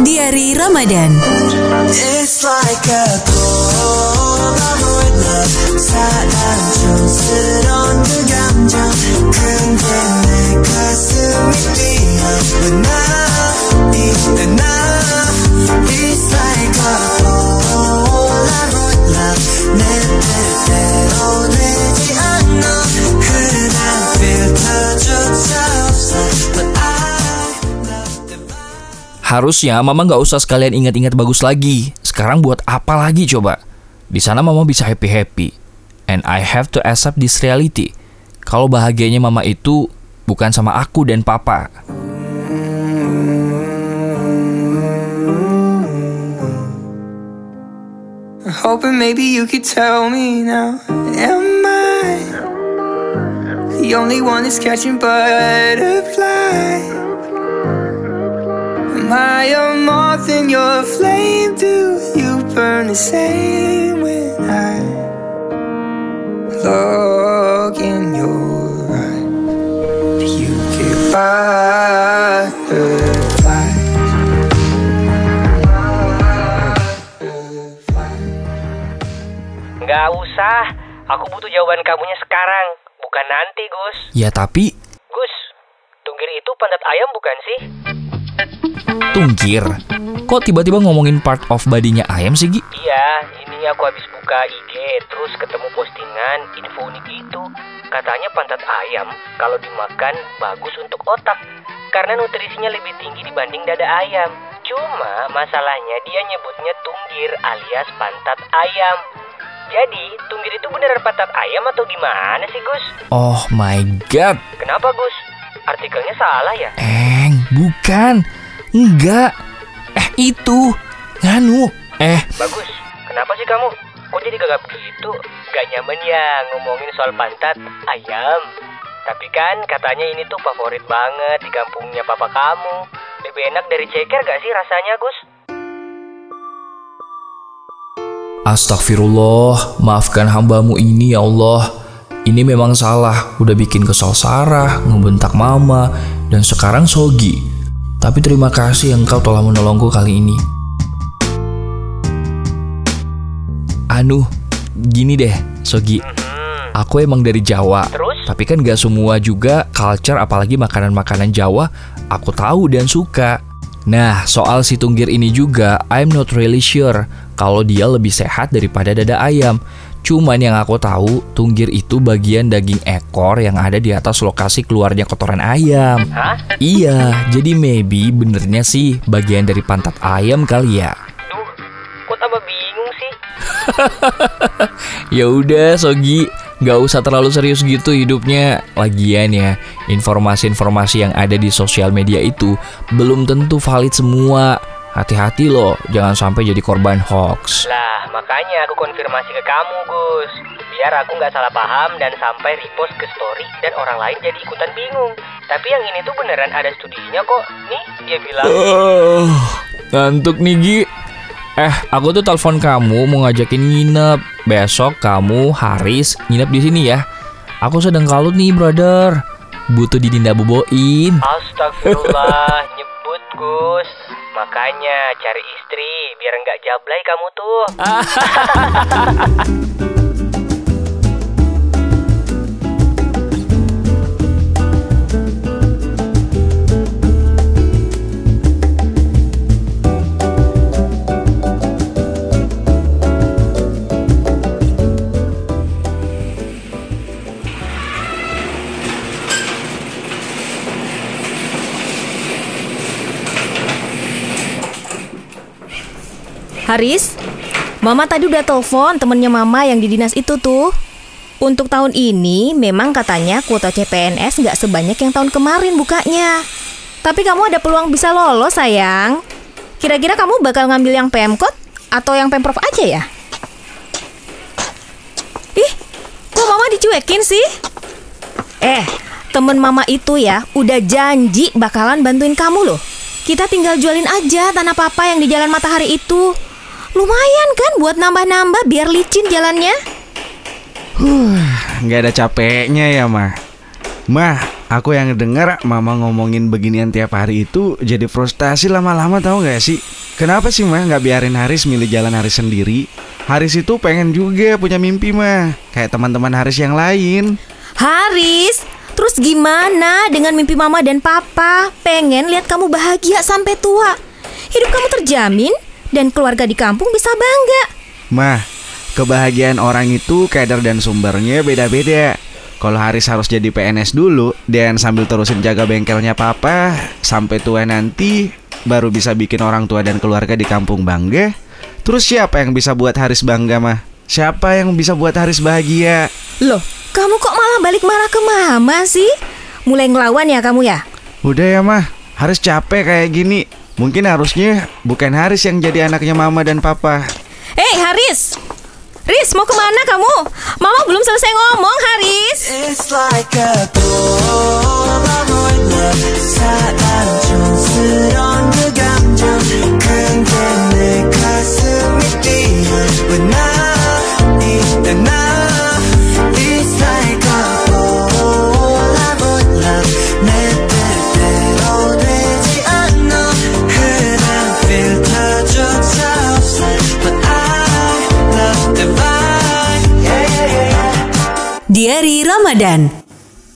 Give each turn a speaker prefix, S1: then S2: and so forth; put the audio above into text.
S1: Diari Ramadan.
S2: It's like a
S3: Harusnya mama nggak usah sekalian ingat-ingat bagus lagi. Sekarang buat apa lagi coba? Di sana mama bisa happy-happy. And I have to accept this reality. Kalau bahagianya mama itu bukan sama aku dan papa.
S2: Hoping maybe you could tell me now. Am I the only one that's catching butterflies? Am I a moth in your flame? Do you burn the same when I look in your eyes? Do you get butterflies?
S4: Nggak usah, aku butuh jawaban kamunya sekarang, bukan nanti, Gus.
S3: Ya tapi
S4: Gus, tunggir itu pantat ayam bukan sih?
S3: Tungkir. Kok tiba-tiba ngomongin part of badinya ayam sih Gi?
S4: Iya, ini aku habis buka IG, terus ketemu postingan info unik itu. Katanya pantat ayam kalau dimakan bagus untuk otak, karena nutrisinya lebih tinggi dibanding dada ayam. Cuma masalahnya dia nyebutnya tunggir alias pantat ayam. Jadi, tunggir itu beneran pantat ayam atau gimana sih, Gus?
S3: Oh my god.
S4: Kenapa, Gus? Artikelnya salah ya?
S3: Eng, bukan. Enggak. Eh itu. Nganu. Eh,
S4: Bagus. Kenapa sih kamu? Kok jadi gagap gitu? Gak nyaman ya ngomongin soal pantat ayam. Tapi kan katanya ini tuh favorit banget di kampungnya papa kamu. Lebih enak dari ceker gak sih rasanya, Gus?
S3: Astagfirullah, maafkan hambamu ini ya Allah. Ini memang salah, udah bikin kesal Sarah, ngebentak mama, dan sekarang Sogi. Tapi terima kasih engkau telah menolongku kali ini. Anu, gini deh, Sogi. Aku emang dari Jawa.
S4: Terus?
S3: Tapi kan gak semua juga culture apalagi makanan-makanan Jawa aku tahu dan suka. Nah, soal si tunggir ini juga, I'm not really sure kalau dia lebih sehat daripada dada ayam. Cuman yang aku tahu, tunggir itu bagian daging ekor yang ada di atas lokasi keluarnya kotoran ayam.
S4: Hah?
S3: Iya, jadi maybe benernya sih bagian dari pantat ayam kali ya.
S4: Duh, kok tambah bingung sih?
S3: Ya udah, Sogi, nggak usah terlalu serius gitu hidupnya. Lagian ya, informasi-informasi yang ada di sosial media itu belum tentu valid semua. Hati-hati loh, jangan sampai jadi korban hoax.
S4: Lah, makanya aku konfirmasi ke kamu, Gus. Biar aku nggak salah paham dan sampai repost ke story dan orang lain jadi ikutan bingung. Tapi yang ini tuh beneran ada studinya kok. Nih, dia bilang.
S3: Uh, ngantuk nih Gi. Eh, aku tuh telepon kamu mau ngajakin nginep. Besok kamu Haris nginep di sini ya. Aku sedang kalut nih, brother. Butuh didinda boboin.
S4: Astagfirullah, nyebut Gus. Makanya cari istri biar nggak jablay kamu tuh.
S5: Haris, Mama tadi udah telepon temennya Mama yang di dinas itu tuh. Untuk tahun ini memang katanya kuota CPNS nggak sebanyak yang tahun kemarin bukanya. Tapi kamu ada peluang bisa lolos sayang. Kira-kira kamu bakal ngambil yang Pemkot atau yang Pemprov aja ya? Ih, kok Mama dicuekin sih? Eh, temen Mama itu ya udah janji bakalan bantuin kamu loh. Kita tinggal jualin aja tanah papa yang di Jalan Matahari itu. Lumayan kan buat nambah-nambah biar licin jalannya.
S6: Nggak ada capeknya ya, Mah. Mah,
S1: Aku yang denger mama ngomongin beginian tiap hari itu jadi frustasi lama-lama tahu nggak sih? Kenapa sih mah nggak biarin Haris milih jalan Haris sendiri? Haris itu pengen juga punya mimpi mah, kayak teman-teman Haris yang lain.
S2: Haris, terus gimana dengan mimpi mama dan papa? Pengen lihat kamu bahagia sampai tua. Hidup kamu terjamin dan keluarga di kampung bisa bangga.
S1: Mah, kebahagiaan orang itu kadar dan sumbernya beda-beda. Kalau Haris harus jadi PNS dulu dan sambil terusin jaga bengkelnya papa sampai tua nanti baru bisa bikin orang tua dan keluarga di kampung bangga. Terus siapa yang bisa buat Haris bangga mah? Siapa yang bisa buat Haris bahagia?
S2: Loh, kamu kok malah balik marah ke mama sih? Mulai ngelawan ya kamu ya?
S1: Udah ya mah, Haris capek kayak gini. Mungkin harusnya bukan Haris yang jadi anaknya mama dan papa.
S2: Hei Haris, Riz, mau ke mana kamu? Mama belum selesai ngomong, Haris. It's like a
S6: Ramadan